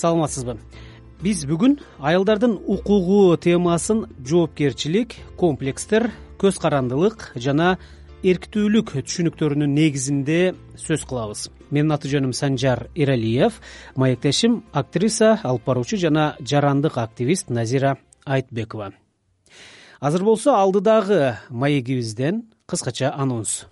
саламатсызбы? Биз бүгүн аялдардын укугу темасын жоопкерчилик комплекстер көз карандылык жана эрктүүлүк түшүнүктөрүнүн негизинде сөз кылабыз. Менин аты жөнүм санжар эралиев маектешим актриса алып баруучу жана жарандык активист назира айтбекова. Азыр болсо алдыдагы маегибизден кыскача анонс.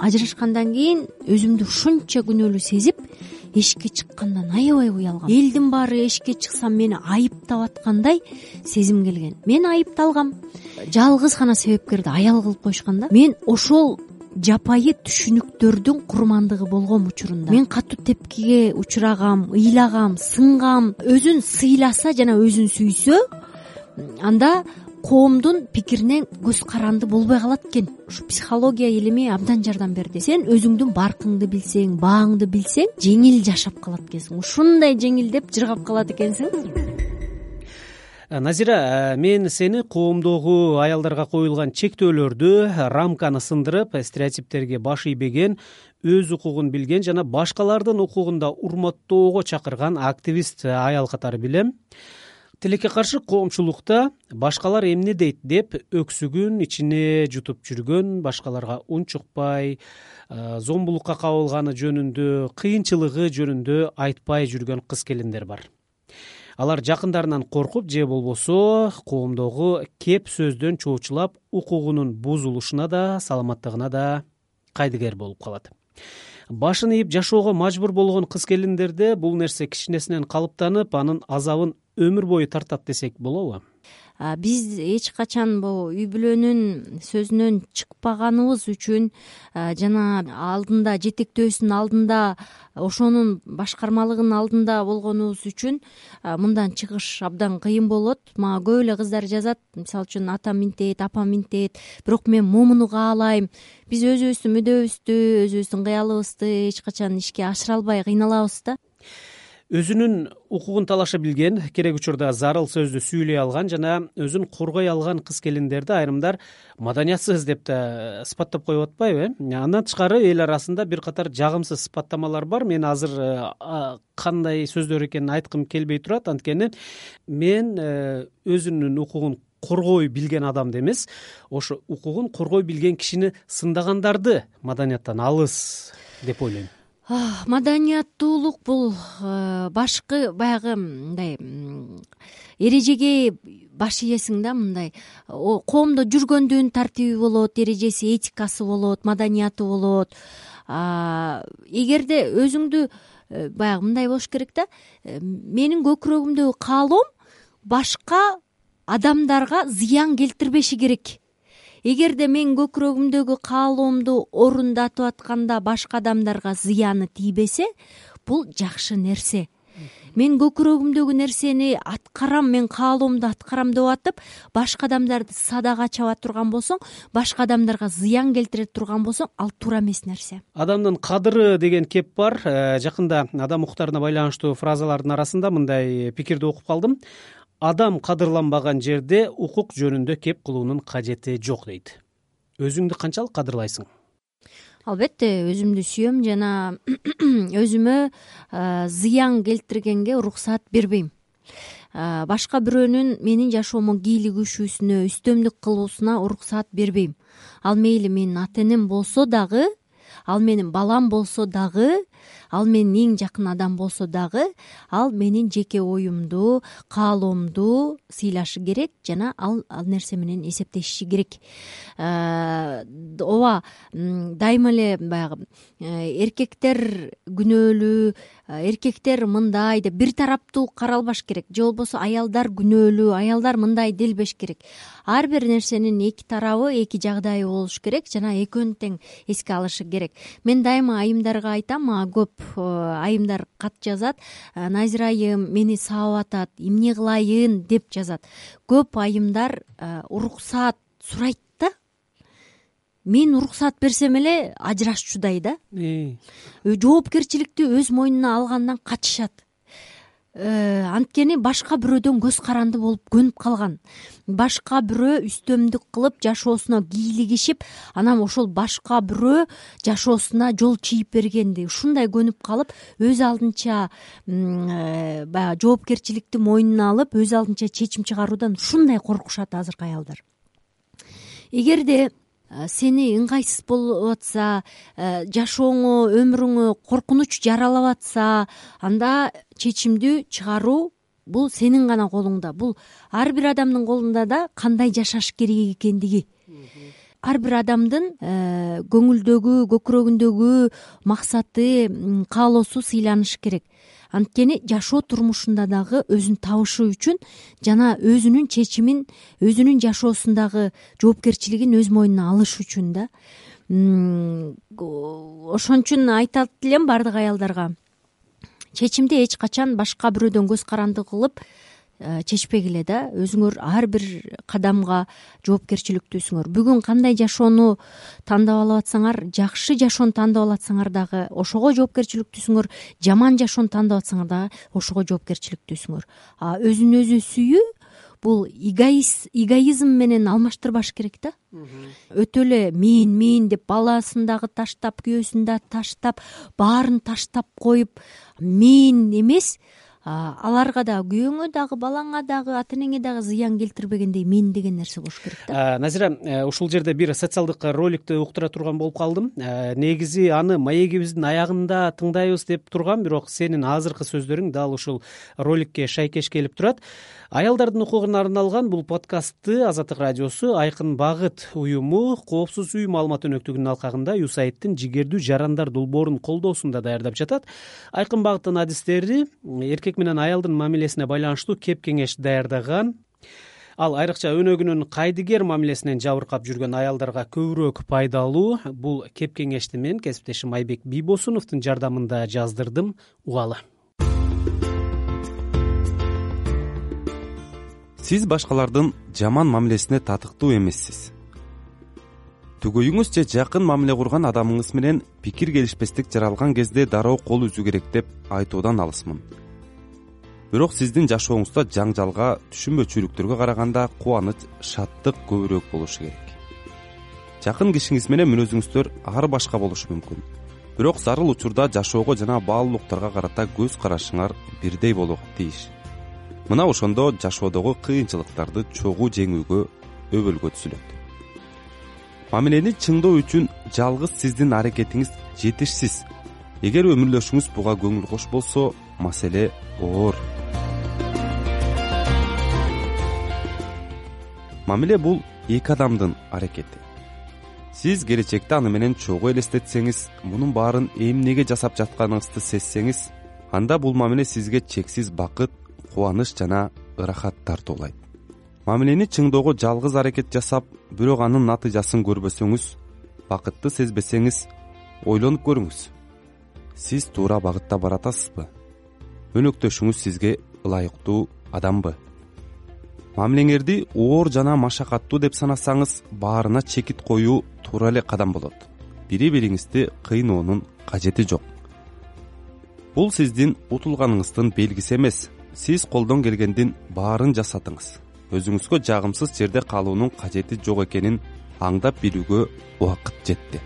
Ажырашкандан кийин өзүмдү ушунча күнөөлүү сезип эшикке чыккандан аябай уялгам. Элдин баары эшикке чыксам мени айыптап аткандай сезим келген. Мен айыпталгам. Жалгыз гана себепкерди аял кылып коюшкан да. Мен ошол жапайы түшүнүктөрдүн курмандыгы болгом учурунда мен катуу тепкиге учурагам ыйлагам сынгам. Өзүн сыйласа жана өзүн сүйсө анда коомдун пикирине көз каранды болбой калат экен. Ушу психология илими абдан жардам берди. Сен өзүңдүн баркыңды билсең бааңды билсең жеңил жашап калат экенсиң. Ушундай жеңилдеп жыргап калат экенсиң. Э, назира э, мен сени коомдогу аялдарга коюлган чектөөлөрдү рамканы сындырып стереотиптерге баш ийбеген өз укугун билген жана башкалардын укугун да урматтоого чакырган активист аял катары билем тилекке каршы коомчулукта башкалар эмне дейт? деп өксүгүн ичине жутуп жүргөн башкаларга унчукпай зомбулукка кабылганы жөнүндө кыйынчылыгы жөнүндө айтпай жүргөн кыз келиндер бар. Алар жакындарынан коркуп же болбосо коомдогу кеп сөздөн чоочулап укугунун бузулушуна да саламаттыгына да кайдыгер болуп калат. Башын ийип жашоого мажбур болгон кыз келиндерде бул нерсе кичинесинен калыптанып анын азабын өмүр бою тартат десек болобу биз эч качан могу үй бүлөнүн сөзүнөн чыкпаганыбыз үчүн жана алдында жетектөөсүнүн алдында ошонун башкармалыгынын алдында болгонубуз үчүн мындан чыгыш абдан кыйын болот. Мага көп эле кыздар жазат. Мисалы үчүн атам минтет апам минтет бирок мен момуну каалайм биз өзүбүздүн мүдөбүздү өзүбүздүн кыялыбызды эч качан ишке ашыра албай кыйналабыз да өзүнүн укугун талаша билген керек учурда зарыл сөздү сүйлөй алган жана өзүн коргой алган кыз келиндерди айрымдар маданиятсыз деп да сыпаттап коюп атпайбы э. Андан тышкары эл арасында бир катар жагымсыз сыпаттамалар бар. Мен азыр э, кандай сөздөр экенин айткым келбей турат. Анткени мен э, өзүнүн укугун коргой билген адамды эмес. Ошо укугун коргой билген кишини сындагандарды маданияттан алыс деп ойлойм маданияттуулук бул э, башкы баягы мындай эрежеге баш ийесиң да мындай. Коомдо жүргөндүн тартиби болот эрежеси этикасы болот маданияты болот. Эгерде өзүңдү э, баягы мындай болуш керек да э, менин көкүрөгүмдөгү каалоом башка адамдарга зыян келтирбеши керек эгерде мен көкүрөгүмдөгү каалоомду орундатып атканда башка адамдарга зыяны тийбесе бул жакшы нерсе. Мен көкүрөгүмдөгү нерсени аткарам мен каалоомду аткарам деп атып башка адамдарды садага чаба турган болсоң башка адамдарга зыян келтире турган болсоң ал туура эмес нерсе. Адамдын кадыры деген кеп бар. Э, жакында адам укуктарына байланыштуу фразалардын арасында мындай пикирди окуп калдым адам кадырланбаган жерде укук жөнүндө кеп кылуунун кажети жок дейт. Өзүңдү канчалык кадырлайсың? Албетте өзүмдү сүйөм жана өзүмө зыян келтиргенге уруксаат бербейм. Башка бирөөнүн менин жашоомо кийлигишүүсүнө үстөмдүк кылуусуна уруксаат бербейм. Ал мейли менин ата энем болсо дагы ал менин балам болсо дагы ал менин эң жакын адам болсо дагы ал менин жеке оюмду каалоомду сыйлашы керек жана ал ал нерсе менен эсептешиши керек. Э, ооба дайыма эле баягы э, эркектер күнөөлүү э, эркектер мындай деп бир тараптуу каралбаш керек. Же болбосо аялдар күнөөлүү аялдар мындай делбеш керек. Ар бир нерсенин эки тарабы эки жагдайы болуш керек жана экөөнү тең эске алышы керек. Мен дайыма айымдарга айтам мага көп э, айымдар кат жазат. Э, назира айым мени сабап атат эмне кылайын? деп жазат. Көп айымдар э, уруксаат сурайт да. Мен уруксаат берсем эле ажырашчудай да. Жоопкерчиликти өз мойнуна алгандан качышат анткени башка бирөөдөн көз каранды болуп көнүп калган. Башка бирөө үстөмдүк кылып жашоосуна кийлигишип анан ошол башка бирөө жашоосуна жол чийип бергенди ушундай көнүп калып өз алдынча э, баягы жоопкерчиликти мойнуна алып өз алдынча чечим чыгаруудан ушундай коркушат азыркы аялдар эгерде Э, сени ыңгайсыз болуп атса э, жашооңо өмүрүңө коркунуч жаралап атса анда чечимди чыгаруу бул сенин гана колуңда. Бул ар бир адамдын колунда да кандай жашаш керек экендиги. Ар бир адамдын э, көңүлдөгү көкүрөгүндөгү максаты каалоосу сыйланышы керек анткени жашоо турмушунда дагы өзүн табышы үчүн жана өзүнүн чечимин өзүнүн жашоосундагы жоопкерчилигин өз мойнуна алыш үчүн да. Ошон үчүн айтат элем баардык аялдарга. Чечимди эч качан башка бирөөдөн көз каранды кылып Э, чечпегиле да өзүңөр ар бир кадамга жоопкерчиликтүүсүңөр бүгүн кандай жашоону тандап алып атсаңар жакшы жашоону тандап алып атсаңар дагы ошого жоопкерчиликтүүсүңөр жаман жашоону тандап атсаңар дагы ошого жоопкерчиликтүүсүңөр а өзүн өзү сүйүү бул эгоизм менен алмаштырбаш керек да. Өтө эле мен мен деп баласын дагы таштап күйөөсүн да таштап баарын таштап коюп мен эмес аларга дагы күйөөңө дагы балаңа дагы ата энеңе дагы зыян келтирбегендей мен деген нерсе болуш керек да. Назира э, ушул жерде бир социалдык роликти уктура турган болуп калдым. Э, негизи аны маегибиздин аягында тыңдайбыз деп тургам бирок сенин азыркы сөздөрүң дал ушул роликке шайкеш келип турат. Аялдардын укугуна арналган бул подкастты азаттык радиосу айкын багыт уюму коопсуз үй маалымат өнөктүгүнүн алкагында юсаидтин жигердүү жарандар долбоорунун колдоосунда даярдап жатат. Айкын багыттын адистери эркек менен аялдын мамилесине байланыштуу кеп кеңеш даярдаган ал айрыкча өнөгүнүн кайдыгер мамилесинен жабыркап жүргөн аялдарга көбүрөөк пайдалуу. Бул кеп кеңешти мен кесиптешим айбек бийбосуновдун жардамында жаздырдым. Угалы сиз башкалардын жаман мамилесине татыктуу эмессиз. Түгөйүңүз же жакын мамиле курган адамыңыз менен пикир келишпестик жаралган кезде дароо кол үзүү керек деп айтуудан алысмын бирок сиздин жашооңузда жаңжалга түшүнбөчүлүктөргө караганда кубаныч шаттык көбүрөөк болушу керек. Жакын кишиңиз менен мүнөзүңүздөр ар башка болушу мүмкүн. Бирок зарыл учурда жашоого жана баалуулуктарга карата көз карашыңар бирдей болууга тийиш. Мына ошондо жашоодогу кыйынчылыктарды чогуу жеңүүгө өбөлгө түзүлөт. Мамилени чыңдоо үчүн жалгыз сиздин аракетиңиз жетишсиз. Эгер өмүрлөшүңүз буга көңүл кош болсо маселе оор мамиле бул эки адамдын аракети. Сиз келечекте аны менен чогуу элестетсеңиз мунун баарын эмнеге жасап жатканыңызды сезсеңиз анда бул мамиле сизге чексиз бакыт кубаныч жана ырахат тартуулайт мамилени чыңдоого жалгыз аракет жасап бирок анын натыйжасын көрбөсөңүз бакытты сезбесеңиз ойлонуп көрүңүз. Сиз туура багытта баратасызбы? Өнөктөшүңүз сизге ылайыктуу адамбы мамилеңерди оор жана машакаттуу деп санасаңыз баарына чекит коюу туура эле кадам болот. Бири бириңизди кыйноонун кажети жок. Бул сиздин утулганыңыздын белгиси эмес. Сиз колдон келгендин баарын жасадыңыз өзүңүзгө жагымсыз жерде калуунун кажети жок экенин аңдап билүүгө убакыт жетти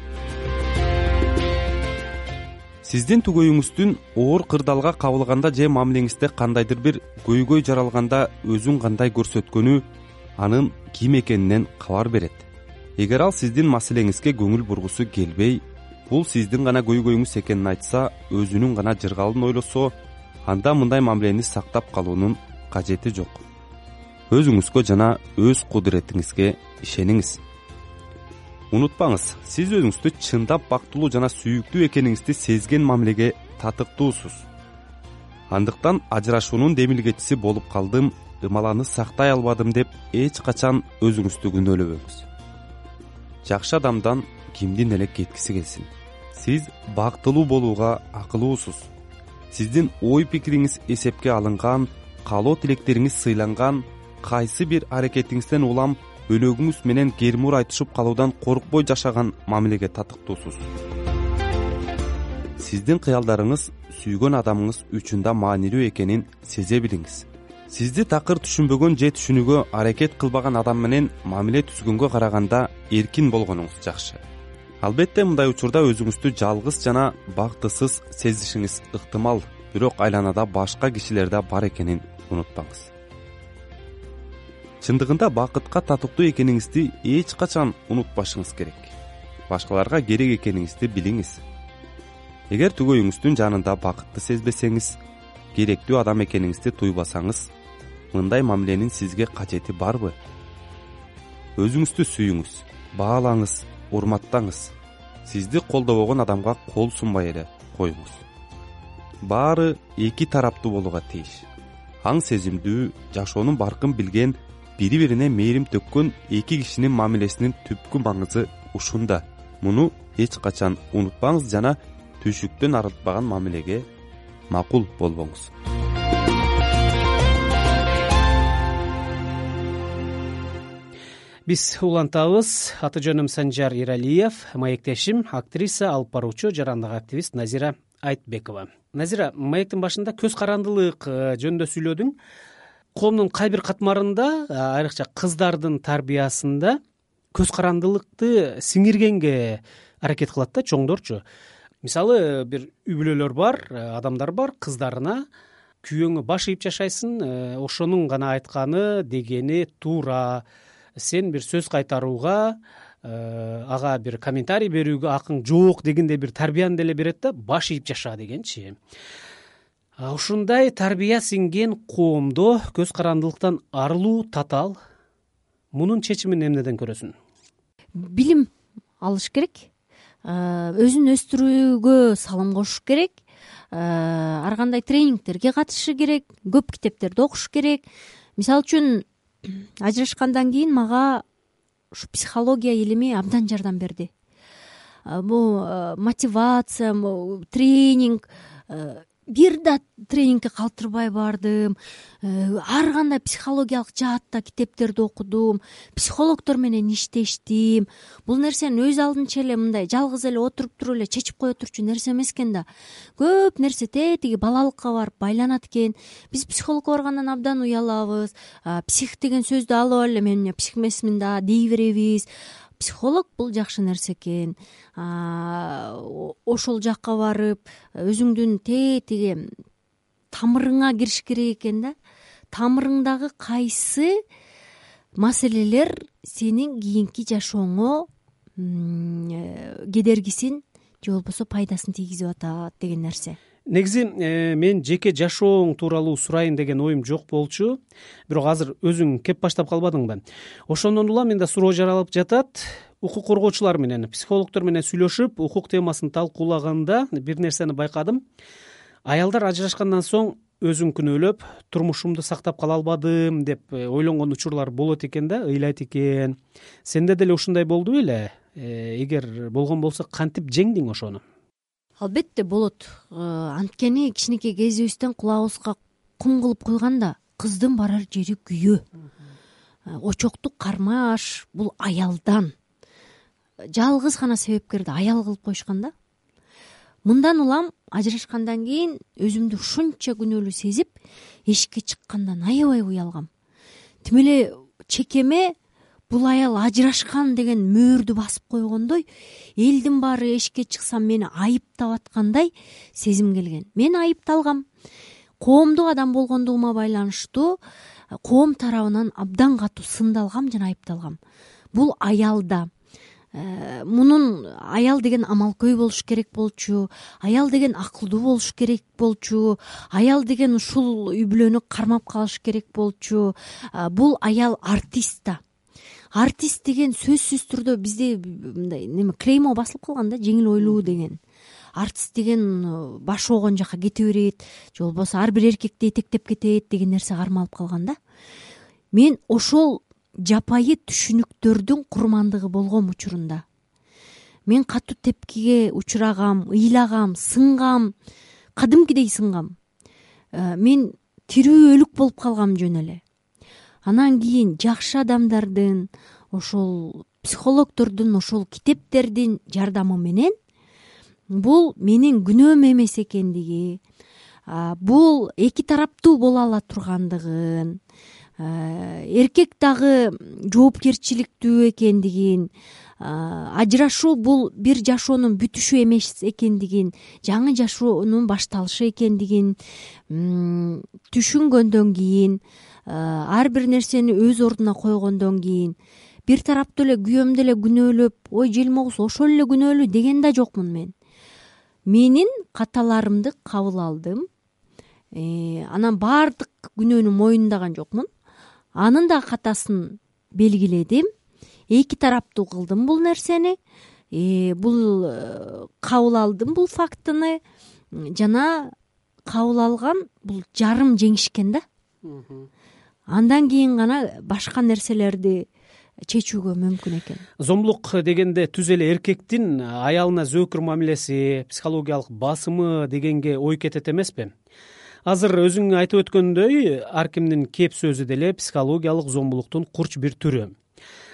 сиздин түгөйүңүздүн оор кырдаалга кабылганда же мамилеңизде кандайдыр бир көйгөй жаралганда өзүн кандай көрсөткөнү анын ким экенинен кабар берет. Эгер ал сиздин маселеңизге көңүл бургусу келбей бул сиздин гана көйгөйүңүз экенин айтса өзүнүн гана жыргалын ойлосо анда мындай мамилени сактап калуунун кажети жок. Өзүңүзгө жана өз кудуретиңизге ишениңиз унутпаңыз сиз өзүңүздү чындап бактылуу жана сүйүктүү экениңизди сезген мамилеге татыктуусуз. Андыктан ажырашуунун демилгечиси болуп калдым ымаланы сактай албадым деп эч качан өзүңүздү күнөөлөбөңүз жакшы адамдан кимдин эле кеткиси келсин. Сиз бактылуу болууга акылуусуз. Сиздин ой пикириңиз эсепке алынган каалоо тилектериңиз сыйланган кайсы бир аракетиңизден улам өнөгүңүз менен кермур айтышып калуудан коркпой жашаган мамилеге татыктуусуз. Сиздин кыялдарыңыз сүйгөн адамыңыз үчүн да маанилүү экенин сезе билиңиз. Сизди такыр түшүнбөгөн же түшүнүүгө аракет кылбаган адам менен мамиле түзгөнгө караганда эркин болгонуңуз жакшы. Албетте мындай учурда өзүңүздү жалгыз жана бактысыз сезишиңиз ыктымал бирок айланада башка кишилер да бар экенин унутпаңыз чындыгында бакытка татыктуу экениңизди эч качан унутпашыңыз керек. Башкаларга керек экениңизди билиңиз. Эгер түгөйүңүздүн жанында бакытты сезбесеңиз керектүү адам экениңизди туйбасаңыз мындай мамиленин сизге кажети барбы? Өзүңүздү сүйүңүз баалаңыз урматтаңыз. Сизди колдобогон адамга кол сунбай эле коюңуз баары эки тараптуу болууга тийиш аң сезимдүү жашоонун баркын билген бири бирине мээрим төккөн эки кишинин мамилесинин түпкү маңызы ушунда. Муну эч качан унутпаңыз жана түйшүктөн арылтпаган мамилеге макул болбоңуз. Биз улантабыз. Аты жөнүм санжар эралиев маектешим актриса алып баруучу жарандык активист назира айтбекова. Назира маектин башында көз карандылык э, жөнүндө сүйлөдүң коомдун кай бир катмарында э, айрыкча кыздардын тарбиясында көз карандылыкты сиңиргенге аракет кылат да чоңдорчу. Мисалы бир үй бүлөлөр бар э, адамдар бар кыздарына күйөөңө баш ийип жашайсың ошонун гана айтканы дегени туура. Сен бир сөз кайтарууга э, ага бир комментарий берүүгө акың жок дегендей бир тарбияны деле берет да баш ийип жаша дегенчи ушундай тарбия сиңген коомдо көз карандылыктан арылуу татаал мунун чечимин эмнеден көрөсүң билим алыш керек. Өзүн өстүрүүгө салым кошуш керек. Ар кандай тренингтерге катышышы керек көп китептерди окуш керек. Мисалы үчүн ажырашкандан кийин мага ушу психология илими абдан жардам берди. Бул мотивация тренинг бир да тренингге калтырбай бардым. Э, ар кандай психологиялык жаатта китептерди окудум психологдор менен иштештим. Бул нерсени өз алдынча эле мындай жалгыз эле отуруп туруп эле чечип кое турчу нерсе эмес экен да. Көп нерсе тетиги балалыкка барып байланат экен. Биз психологко баргандан абдан уялабыз. Псих деген сөздү алып алып эле мен эмне псих эмесмин да дей беребиз психолог бул жакшы нерсе экен. Ошол жакка барып өзүңдүн тетиги тамырыңа кириш керек экен да. Тамырыңдагы кайсы маселелер сенин кийинки жашооңо кедергисин же болбосо пайдасын тийгизип атат деген нерсе негизи э, мен жеке жашооң тууралуу сурайын деген оюм жок болчу. Бирок азыр өзүң кеп баштап калбадыңбы? Ошондон улам менде суроо жаралып жатат. Укук коргоочулар менен психологдор менен сүйлөшүп укук темасын талкуулаганда бир нерсени байкадым. Аялдар ажырашкандан соң өзүн күнөөлөп турмушумду сактап кала албадым деп э, ойлонгон учурлар болот экен да ыйлайт экен. Сенде деле ушундай болду беле э, эгер болгон болсо кантип жеңдиң ошону албетте болот. Э, анткени кичинекей кезибизден кулагыбызга кум кылып койгон да кыздын барар жери күйөө э, очоктук кармаш бул аялдан. Жалгыз гана себепкерди аял кылып коюшкан да мындан улам ажырашкандан кийин өзүмдү ушунча күнөөлүү сезип эшикке чыккандан аябай уялгам. Тим эле чекеме бул аял ажырашкан деген мөөрдү басып койгондой элдин баары эшикке чыксам мени айыптап аткандай сезим келген. Мен айыпталгам. Коомдук адам болгондугума байланыштуу коом тарабынан абдан катуу сындалгам жана айыпталгам. Бул аялда э, мунун аял деген амалкөй болуш керек болчу аял деген акылдуу болуш керек болчу аял деген ушул үй бүлөнү кармап калыш керек болчу. Бул аял артист да артист деген сөзсүз түрдө бизде мындай неме клеймо басылып калган да жеңил ойлуу деген. Артист деген э, башы оогон жака кете берет же болбосо ар бир эркекти этектеп кетет деген нерсе кармалып калган да. Мен ошол жапайы түшүнүктөрдүн курмандыгы болгом учурунда. Мен катуу тепкиге учурагам ыйлагам сынгам кадимкидей сынгам. Э, мен тирүү өлүк болуп калгам жөн эле анан кийин жакшы адамдардын ошол психологдордун ошол китептердин жардамы менен бул менин күнөөм эмес экендиги бул эки тараптуу боло ала тургандыгын эркек дагы жоопкерчиликтүү экендигин ажырашуу бул бир жашоонун бүтүшү эмес экендигин жаңы жашоонун башталышы экендигин түшүнгөндөн кийин ар бир нерсени өз ордуна койгондон кийин бир тараптуу эле күйөөмдү эле күнөөлөп ой желмогуз ошол эле күнөөлүү деген да жокмун мен. Менин каталарымды кабыл алдым. Э, анан баардык күнөөнү моюндаган жокмун. Анын дагы катасын белгиледим. Эки тараптуу кылдым бул нерсени. Э, бул э, кабыл алдым бул фактыны. Жана кабыл алган бул жарым жеңиш экен да андан кийин гана башка нерселерди чечүүгө мүмкүн экен. Зомбулук дегенде түз эле эркектин аялына зөөкүр мамилеси психологиялык басымы дегенге ой кетет эмеспи? Азыр өзүң айтып өткөндөй ар кимдин кеп сөзү деле психологиялык зомбулуктун курч бир түрү.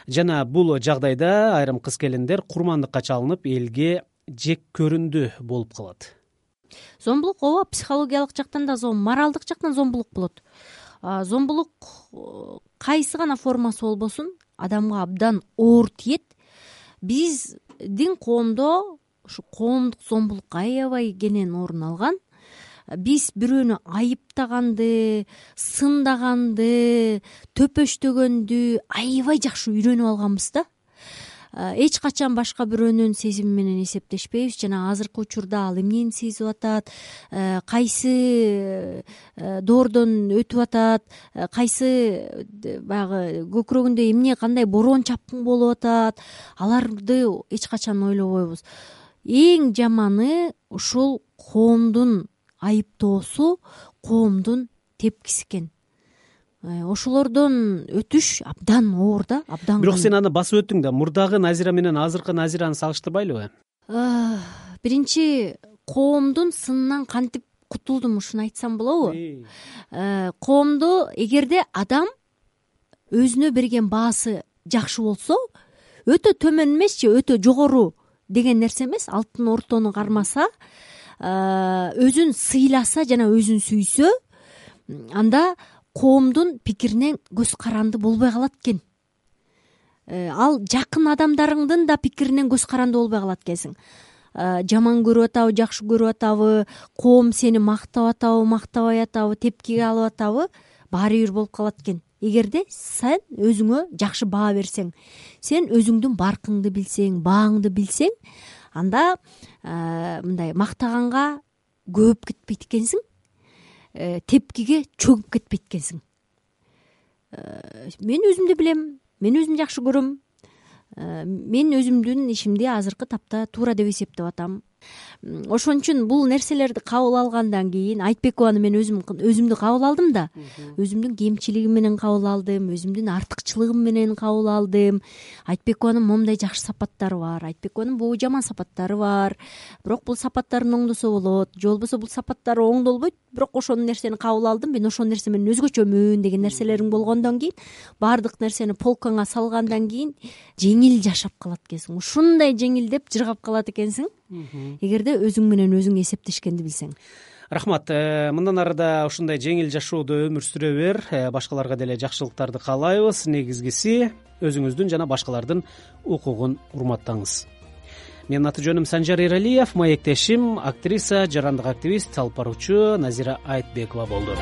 Жана бул жагдайда айрым кыз келиндер курмандыкка чалынып элге жек көрүндү болуп калат. Зомбулук ооба психологиялык жактан да моралдык жактан зомбулук болот зомбулук кайсы гана формасы болбосун адамга абдан оор тиет. Биздин коомдо ушу коомдук зомбулук аябай кенен орун алган. Биз бирөөнү айыптаганды сындаганды төпөштөгөндү аябай жакшы үйрөнүп алганбыз да эч качан башка бирөөнүн сезими менен эсептешпейбиз. Жана азыркы учурда ал эмнени сезип атат? Э, кайсы э, доордон өтүп атат? Э, кайсы баягы көкүрөгүндө эмне кандай бороон чапкын болуп атат? Аларды эч качан ойлобойбуз. Эң жаманы ушул коомдун айыптоосу коомдун тепкиси экен. Э, ошолордон өтүш абдан оор да абдан бирок сен аны басып өттүң да мурдагы назира менен азыркы назираны салыштырбайлыбы? Э, биринчи коомдун сынынан кантип кутулдум ушуну айтсам болобу? Э, коомду эгерде адам өзүнө берген баасы жакшы болсо өтө төмөн эмесчи өтө жогору деген нерсе эмес алтын ортону кармаса өзүн сыйласа жана өзүн сүйсө анда коомдун пикирине көз каранды болбой калат экен. Э, ал жакын адамдарыңдын да пикиринен көз каранды болбой калат экенсиң. Э, жаман көрүп атабы жакшы көрүп атабы коом сени мактап атабы мактабай атабы тепкиге алып атабы баары бир болуп калат экен. Эгерде сен өзүңө жакшы баа берсең сен өзүңдүн баркыңды билсең бааңды билсең анда э, мындай мактаганга көөп кетпейт экенсиң тепкиге чөгүп кетпейт экенсиң э, мен өзүмдү билем мен өзүм жакшы көрөм. Э, мен өзүмдүн ишимди азыркы тапта туура деп эсептеп атам ошон үчүн бул нерселерди кабыл алгандан кийин айтбекованы мен өзүм өзүмдү кабыл алдым да. Өзүмдүн кемчилигим менен кабыл алдым өзүмдүн артыкчылыгым менен кабыл алдым. Айтбекованын момундай жакшы сапаттары бар айтбекованын могу жаман сапаттары бар. Бирок бул сапаттарын оңдосо болот же болбосо бул сапаттары оңдолбойт бирок ошол нерсени кабыл алдым мен ошол нерсе менен өзгөчөмүн деген нерселериң болгондон кийин баардык нерсени полкаңа салгандан кийин жеңил жашап калат экенсиң ушундай жеңилдеп жыргап калат экенсиң эгерде өзүң менен өзүң эсептешкенди билсең. Рахмат. Э, мындан ары да ушундай жеңил жашоодо өмүр сүрө бер. Э, башкаларга деле жакшылыктарды каалайбыз. Негизгиси өзүңүздүн жана башкалардын укугун урматтаңыз. Менин аты жөнүм санжар эралиев маектешим актриса жарандык активист алып баруучу назира айтбекова болду